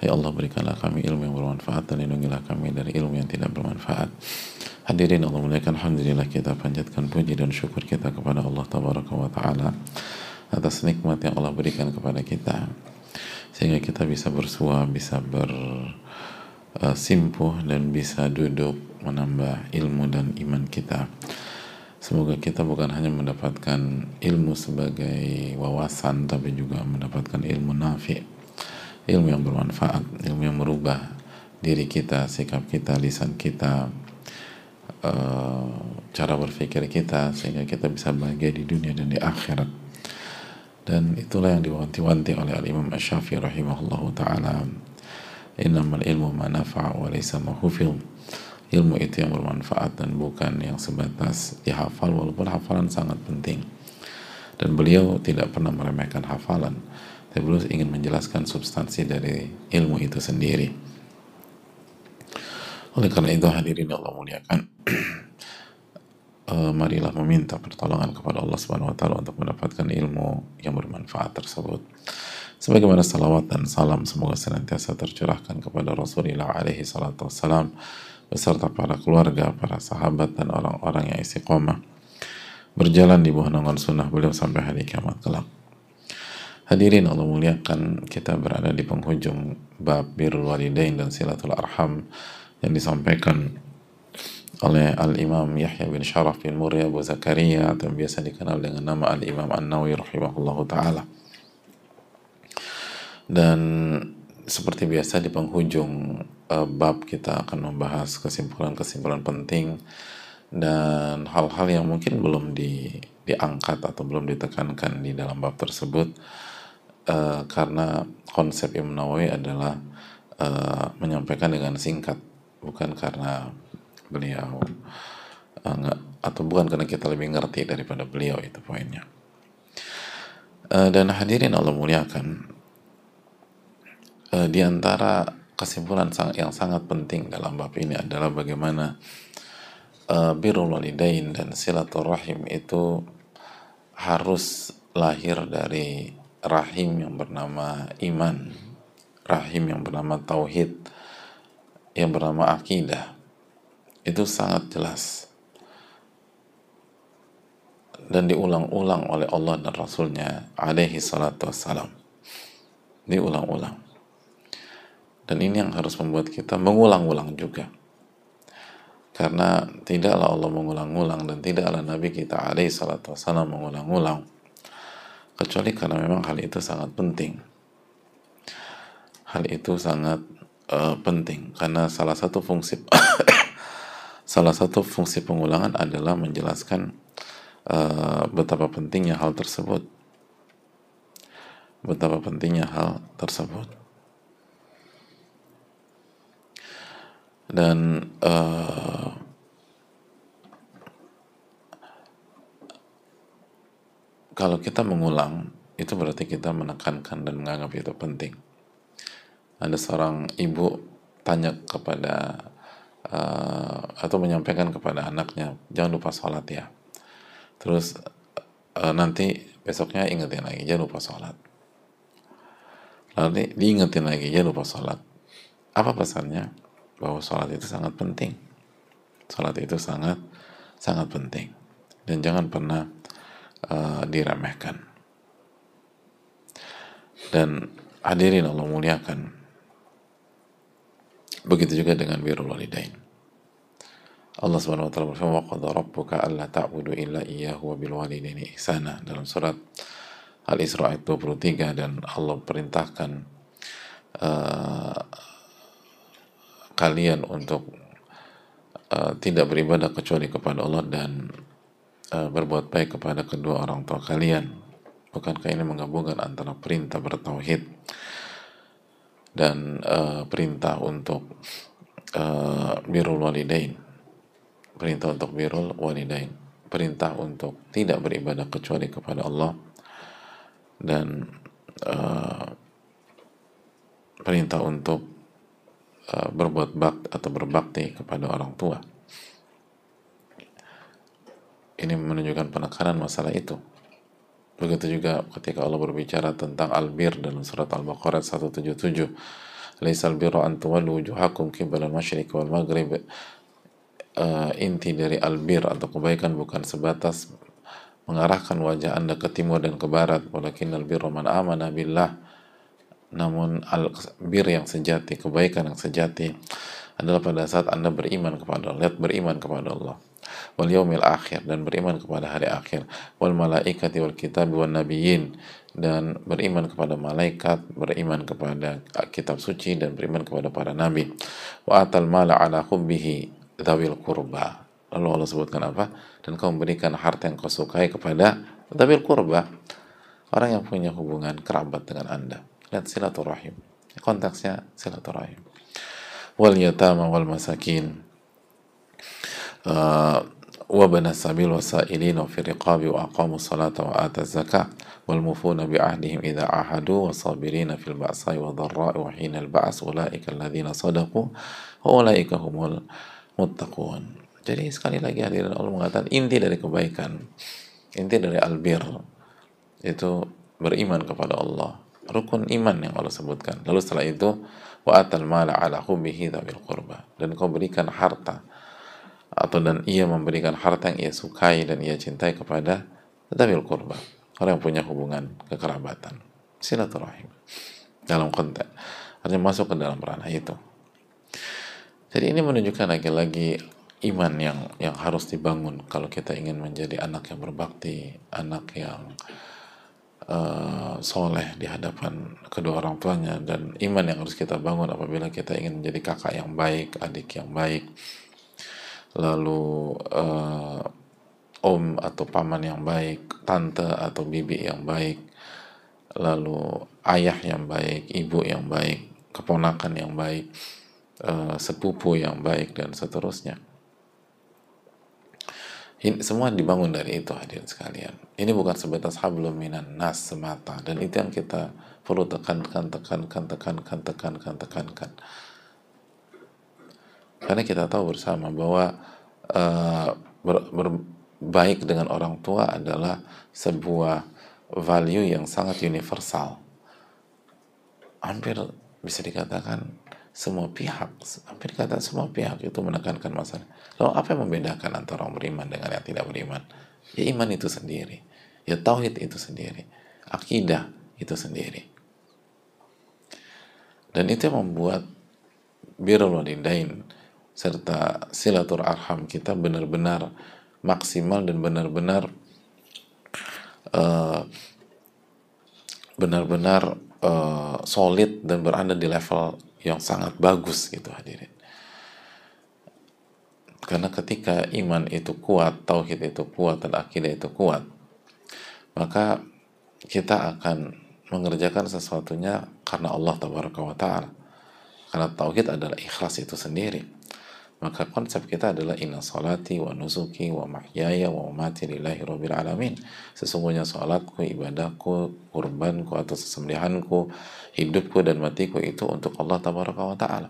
Ya Allah berikanlah kami ilmu yang bermanfaat dan lindungilah kami dari ilmu yang tidak bermanfaat. Hadirin Allah muliakan. Alhamdulillah kita panjatkan puji dan syukur kita kepada Allah Tabaraka wa Ta'ala atas nikmat yang Allah berikan kepada kita. Sehingga kita bisa bersua, bisa bersimpuh dan bisa duduk menambah ilmu dan iman kita. Semoga kita bukan hanya mendapatkan ilmu sebagai wawasan tapi juga mendapatkan ilmu nafi ilmu yang bermanfaat ilmu yang merubah diri kita, sikap kita, lisan kita, uh, cara berpikir kita sehingga kita bisa bahagia di dunia dan di akhirat. Dan itulah yang diwanti-wanti oleh Al-Imam Asy-Syafi'i rahimahullahu taala. Innamal ilmu ma nafa'a wa laysa ma ilmu itu yang bermanfaat dan bukan yang sebatas dihafal walaupun hafalan sangat penting. Dan beliau tidak pernah meremehkan hafalan tapi beliau ingin menjelaskan substansi dari ilmu itu sendiri oleh karena itu hadirin Allah muliakan, uh, marilah meminta pertolongan kepada Allah Subhanahu wa taala untuk mendapatkan ilmu yang bermanfaat tersebut. Sebagaimana salawat dan salam semoga senantiasa tercurahkan kepada Rasulullah alaihi salatu wassalam beserta para keluarga, para sahabat dan orang-orang yang istiqomah berjalan di bawah naungan sunnah beliau sampai hari kiamat kelak. Hadirin Allah muliakan, kita berada di penghujung bab birrul walidain dan silatul arham yang disampaikan oleh Al-Imam Yahya bin Sharaf bin Murya Abu Zakaria atau biasa dikenal dengan nama Al-Imam An-Nawawi rahimahullah ta'ala. Dan seperti biasa di penghujung uh, bab kita akan membahas kesimpulan-kesimpulan penting dan hal-hal yang mungkin belum di, diangkat atau belum ditekankan di dalam bab tersebut uh, karena konsep Imam Nawawi adalah uh, menyampaikan dengan singkat bukan karena beliau uh, enggak, atau bukan karena kita lebih ngerti daripada beliau itu poinnya. Uh, dan hadirin Allah muliakan uh, di antara kesimpulan yang sangat penting dalam bab ini adalah bagaimana uh, birrul walidain dan silaturahim itu harus lahir dari rahim yang bernama iman rahim yang bernama tauhid yang bernama akidah. Itu sangat jelas. Dan diulang-ulang oleh Allah dan Rasulnya alaihi salatu wassalam. Diulang-ulang. Dan ini yang harus membuat kita mengulang-ulang juga. Karena tidaklah Allah mengulang-ulang dan tidaklah Nabi kita alaihi salatu wassalam mengulang-ulang kecuali karena memang hal itu sangat penting. Hal itu sangat uh, penting. Karena salah satu fungsi salah satu fungsi pengulangan adalah menjelaskan uh, betapa pentingnya hal tersebut. Betapa pentingnya hal tersebut. Dan uh, kalau kita mengulang itu berarti kita menekankan dan menganggap itu penting. Ada seorang ibu tanya kepada uh, atau menyampaikan kepada anaknya jangan lupa sholat ya. Terus uh, nanti besoknya ingetin lagi jangan lupa sholat. Lalu diingetin lagi jangan lupa sholat. Apa pesannya? Bahwa sholat itu sangat penting. Sholat itu sangat sangat penting. Dan jangan pernah uh, diremehkan dan hadirin Allah muliakan Begitu juga dengan birrul walidain. Allah Subhanahu wa taala berfirman, "Wa qad rabbuka alla ta'budu illa iyyahu wa bil walidaini ihsana." Dalam surat Al-Isra ayat 23 dan Allah perintahkan uh, kalian untuk uh, tidak beribadah kecuali kepada Allah dan uh, berbuat baik kepada kedua orang tua kalian. Bukankah ini menggabungkan antara perintah bertauhid dan uh, perintah untuk uh, birrul walidain perintah untuk birrul walidain perintah untuk tidak beribadah kecuali kepada Allah dan uh, perintah untuk uh, berbuat bak atau berbakti kepada orang tua. Ini menunjukkan penekanan masalah itu. Begitu juga ketika Allah berbicara tentang albir dalam surat Al-Baqarah 177. Laisal birra an tuwallu wujuhakum qibala al-masyriq wal maghrib. Uh, inti dari albir atau kebaikan bukan sebatas mengarahkan wajah Anda ke timur dan ke barat, walakin albir man amana billah. Namun albir yang sejati, kebaikan yang sejati adalah pada saat Anda beriman kepada Allah, lihat beriman kepada Allah wal yaumil akhir dan beriman kepada hari akhir wal malaikati wal kitab wal nabiyyin dan beriman kepada malaikat, beriman kepada kitab suci dan beriman kepada para nabi. Wa atal mala ala hubbihi dzawil qurba. Lalu Allah sebutkan apa? Dan kau memberikan harta yang kau sukai kepada dzawil qurba. Orang yang punya hubungan kerabat dengan Anda. Lihat silaturahim. Konteksnya silaturahim. Wal yatama wal masakin. Uh, وبن السبيل والسائلين وفي الرقاب وأقاموا الصلاة وآتوا الزكاة والموفون بعهدهم إذا عاهدوا والصابرين في البأساء والضراء وحين البعث أولئك الذين صدقوا وأولئك هم المتقون jadi sekali lagi hadirin Allah mengatakan inti dari kebaikan inti dari albir itu beriman kepada Allah rukun iman yang Allah sebutkan lalu setelah itu wa atal mala ala hubbihi qurba dan kau berikan harta atau dan ia memberikan harta yang ia sukai dan ia cintai kepada tetapi kurba orang yang punya hubungan kekerabatan. Silaturahim. Dalam konteks artinya masuk ke dalam ranah itu. Jadi ini menunjukkan lagi-lagi iman yang yang harus dibangun kalau kita ingin menjadi anak yang berbakti anak yang uh, soleh di hadapan kedua orang tuanya dan iman yang harus kita bangun apabila kita ingin menjadi kakak yang baik adik yang baik lalu uh, om atau paman yang baik, tante atau bibi yang baik, lalu ayah yang baik, ibu yang baik, keponakan yang baik, uh, sepupu yang baik dan seterusnya. Ini semua dibangun dari itu hadirin sekalian. Ini bukan sebatas hablum minan nas semata dan itu yang kita perlu tekankan, tekankan, tekankan, tekankan, tekankan. Karena kita tahu bersama bahwa uh, ber, berbaik dengan orang tua adalah sebuah value yang sangat universal. Hampir bisa dikatakan semua pihak, hampir kata semua pihak itu menekankan masalah. Lalu apa yang membedakan antara orang beriman dengan yang tidak beriman? Ya iman itu sendiri, ya tauhid itu sendiri, akidah itu sendiri. Dan itu yang membuat birrul walidain serta silatur arham kita benar-benar maksimal dan benar-benar uh, benar-benar uh, solid dan berada di level yang sangat bagus gitu hadirin. Karena ketika iman itu kuat tauhid itu kuat dan akidah itu kuat maka kita akan mengerjakan sesuatunya karena Allah taala. Karena tauhid adalah ikhlas itu sendiri maka konsep kita adalah inna salati wa nusuki wa mahyaya wa mamati lillahi rabbil alamin. Sesungguhnya salatku ibadahku kurbanku atau sesembelihanku hidupku dan matiku itu untuk Allah tabaraka wa taala.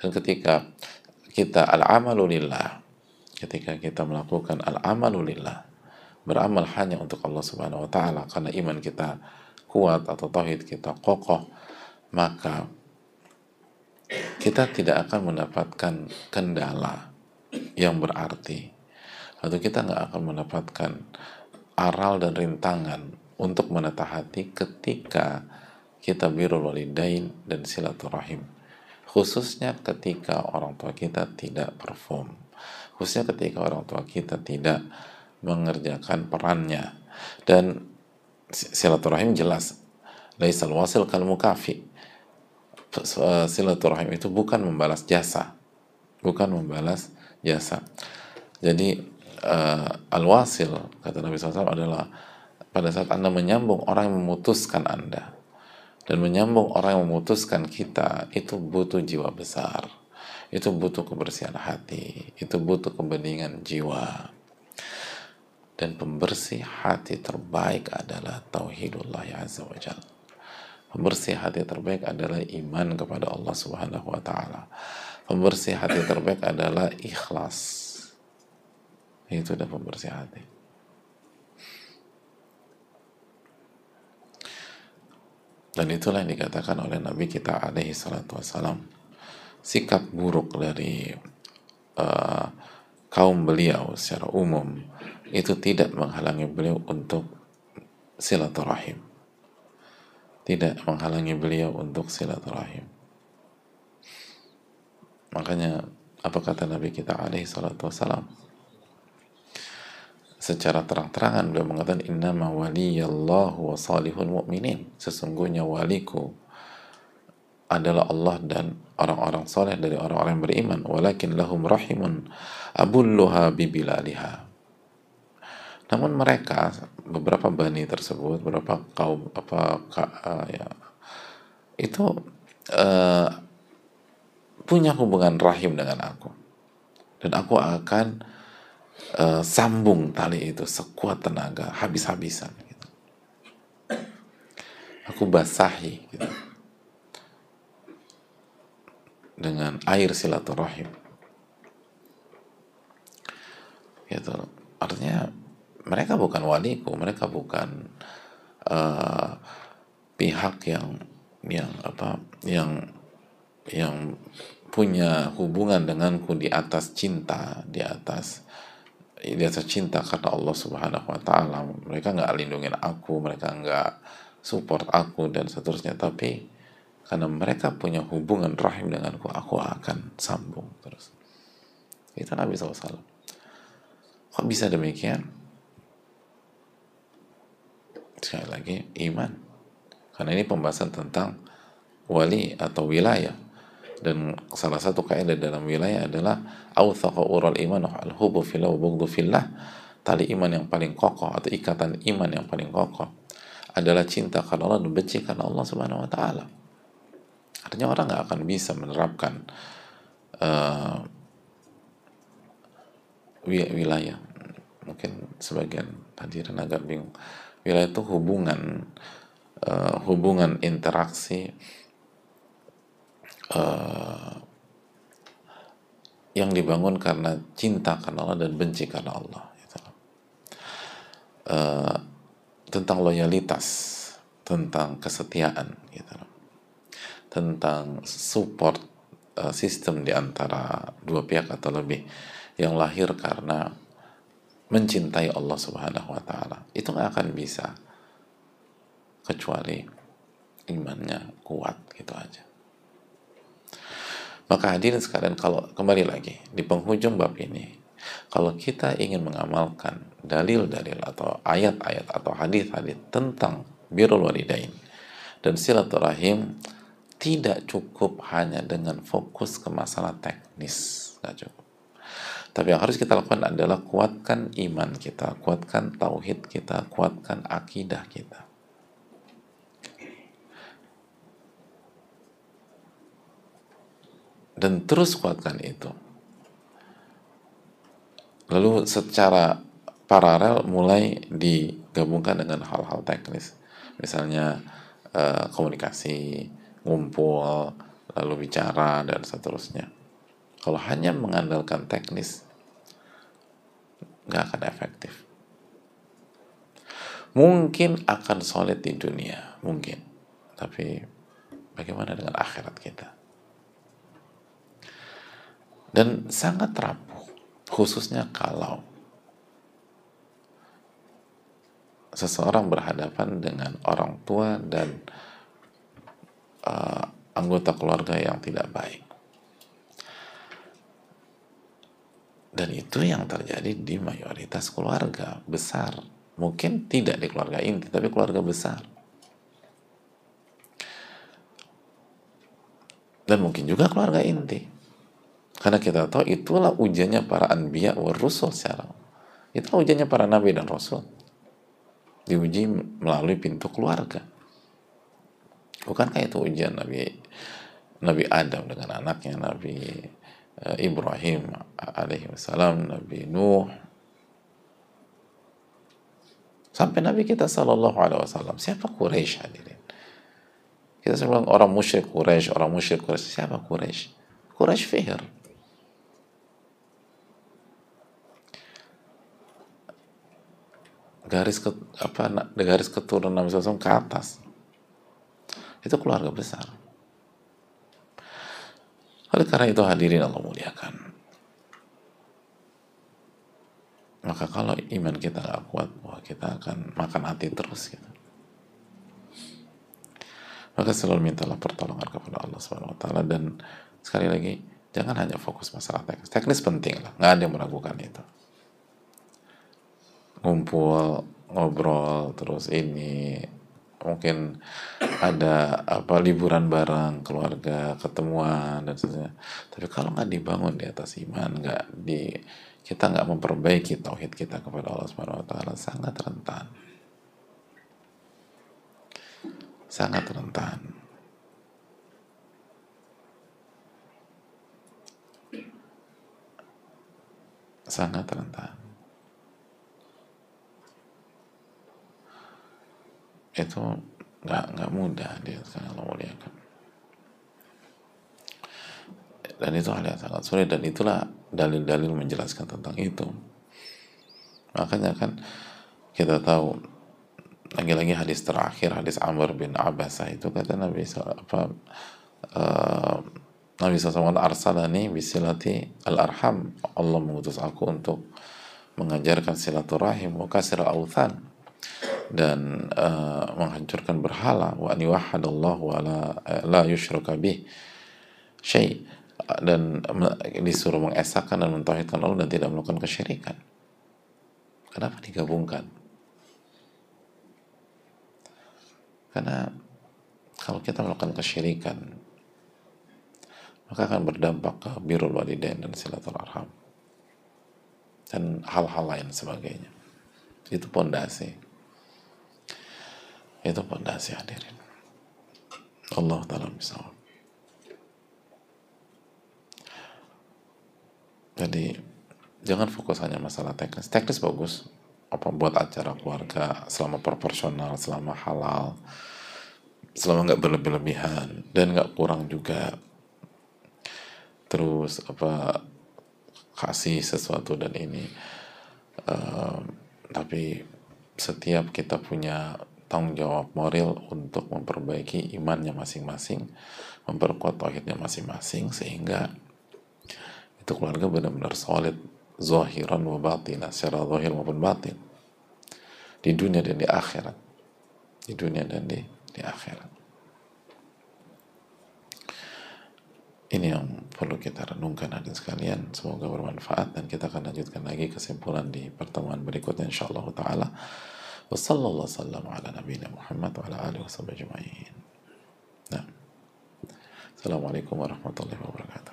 Dan ketika kita al-amalu lillah ketika kita melakukan al-amalu lillah beramal hanya untuk Allah subhanahu wa taala karena iman kita kuat atau tauhid kita kokoh maka kita tidak akan mendapatkan kendala yang berarti. Atau kita nggak akan mendapatkan aral dan rintangan untuk menatah hati ketika kita birul walidain dan silaturahim. Khususnya ketika orang tua kita tidak perform. Khususnya ketika orang tua kita tidak mengerjakan perannya. Dan silaturahim jelas. Laisal wasil kal mukafi silaturahim itu bukan membalas jasa. Bukan membalas jasa. Jadi uh, al-wasil kata Nabi SAW adalah pada saat anda menyambung orang yang memutuskan anda dan menyambung orang yang memutuskan kita itu butuh jiwa besar. Itu butuh kebersihan hati. Itu butuh kebeningan jiwa. Dan pembersih hati terbaik adalah tauhidullah ya azza wa jalla pembersih hati terbaik adalah iman kepada Allah subhanahu wa ta'ala. Pembersih hati terbaik adalah ikhlas. Itu udah pembersih hati. Dan itulah yang dikatakan oleh Nabi kita alaihi salatu wassalam. Sikap buruk dari uh, kaum beliau secara umum itu tidak menghalangi beliau untuk silaturahim tidak menghalangi beliau untuk silaturahim. Makanya apa kata Nabi kita alaihi salatu wassalam? Secara terang-terangan beliau mengatakan innama waliyallahu wa salihul mu'minin. Sesungguhnya waliku adalah Allah dan orang-orang soleh dari orang-orang yang beriman. Walakin lahum rahimun abulluha bibilaliha namun mereka beberapa bani tersebut beberapa kaum apa uh, ya itu uh, punya hubungan rahim dengan aku dan aku akan uh, sambung tali itu sekuat tenaga habis-habisan gitu. aku basahi gitu. dengan air silaturahim gitu artinya mereka bukan waliku mereka bukan uh, pihak yang yang apa yang yang punya hubungan denganku di atas cinta di atas di atas cinta karena Allah Subhanahu wa taala. Mereka nggak lindungin aku, mereka nggak support aku dan seterusnya, tapi karena mereka punya hubungan rahim denganku, aku akan sambung terus. Itu Nabi SAW. Kok bisa demikian? Sekali lagi, iman. Karena ini pembahasan tentang wali atau wilayah dan salah satu kaidah dalam wilayah adalah awthaqa ural iman al hubu fillah wa fillah tali iman yang paling kokoh atau ikatan iman yang paling kokoh adalah cinta karena Allah dan benci karena Allah Subhanahu wa taala. Artinya orang nggak akan bisa menerapkan uh, wilayah. Mungkin sebagian hadirin agak bingung. Wilayah itu hubungan uh, hubungan interaksi uh, yang dibangun karena cinta karena Allah dan benci karena Allah gitu. uh, tentang loyalitas tentang kesetiaan gitu tentang support uh, sistem di antara dua pihak atau lebih yang lahir karena mencintai Allah Subhanahu wa taala. Itu nggak akan bisa kecuali imannya kuat gitu aja. Maka hadirin sekalian kalau kembali lagi di penghujung bab ini, kalau kita ingin mengamalkan dalil-dalil atau ayat-ayat atau hadis-hadis tentang birrul walidain dan silaturahim tidak cukup hanya dengan fokus ke masalah teknis, nggak cukup. Tapi yang harus kita lakukan adalah kuatkan iman kita, kuatkan tauhid kita, kuatkan akidah kita. dan terus kuatkan itu. Lalu secara paralel mulai digabungkan dengan hal-hal teknis, misalnya uh, komunikasi, ngumpul, lalu bicara dan seterusnya. Kalau hanya mengandalkan teknis, nggak akan efektif. Mungkin akan solid di dunia, mungkin. Tapi bagaimana dengan akhirat kita? dan sangat rapuh khususnya kalau seseorang berhadapan dengan orang tua dan uh, anggota keluarga yang tidak baik dan itu yang terjadi di mayoritas keluarga besar mungkin tidak di keluarga inti tapi keluarga besar dan mungkin juga keluarga inti karena kita tahu itulah ujiannya para anbiya wa rusul sekarang. Itulah ujiannya para nabi dan rasul. Diuji melalui pintu keluarga. Bukankah itu ujian Nabi Nabi Adam dengan anaknya Nabi Ibrahim alaihi wasallam, Nabi Nuh Sampai Nabi kita Sallallahu Alaihi Wasallam, siapa Quraisy hadirin? Kita bilang orang musyrik Quraisy, orang musyrik Quraisy, siapa Quraisy? Quraisy Fihr. Garis ke, apa garis keturunan Nabi ke atas. Itu keluarga besar. Oleh karena itu hadirin Allah muliakan. Maka kalau iman kita gak kuat, wah kita akan makan hati terus gitu. Maka selalu mintalah pertolongan kepada Allah Subhanahu wa taala dan sekali lagi jangan hanya fokus masalah teknis. Teknis penting lah, nggak ada yang meragukan itu. Ngumpul, ngobrol, terus ini mungkin ada apa liburan bareng keluarga ketemuan dan sebagainya tapi kalau nggak dibangun di atas iman nggak di kita nggak memperbaiki tauhid kita kepada Allah Subhanahu Wa Taala sangat rentan. Sangat rentan. Sangat rentan itu nggak nggak mudah dia sekarang Allah muliakan dan itu hal yang sangat sulit dan itulah dalil-dalil menjelaskan tentang itu. Makanya kan kita tahu lagi-lagi hadis terakhir hadis Amr bin Abbasah itu kata Nabi apa uh, Nabi SAW arsalani bisilati al-arham. Allah mengutus aku untuk mengajarkan silaturahim wa kasir al-awthan dan uh, menghancurkan berhala wa an yuwahhadallahu wa la, la yushraka bih syai dan disuruh mengesahkan dan mentauhidkan Allah dan tidak melakukan kesyirikan. Kenapa digabungkan? Karena kalau kita melakukan kesyirikan maka akan berdampak ke birul walidain dan silaturahim dan hal-hal lain sebagainya. Itu pondasi itu pondasi hadirin. Allah taala bisa jadi jangan fokus hanya masalah teknis. Teknis bagus. Apa buat acara keluarga selama proporsional selama halal selama nggak berlebih-lebihan dan nggak kurang juga. Terus apa kasih sesuatu dan ini. Uh, tapi setiap kita punya tanggung jawab moral untuk memperbaiki imannya masing-masing, memperkuat tauhidnya masing-masing sehingga itu keluarga benar-benar solid zahiran wa batina secara zahir maupun batin. Di dunia dan di akhirat. Di dunia dan di, di akhirat. Ini yang perlu kita renungkan hadirin sekalian. Semoga bermanfaat dan kita akan lanjutkan lagi kesimpulan di pertemuan berikutnya insyaallah taala وصلى الله وسلم على نبينا محمد وعلى آله وصحبه أجمعين نعم السلام عليكم ورحمة الله وبركاته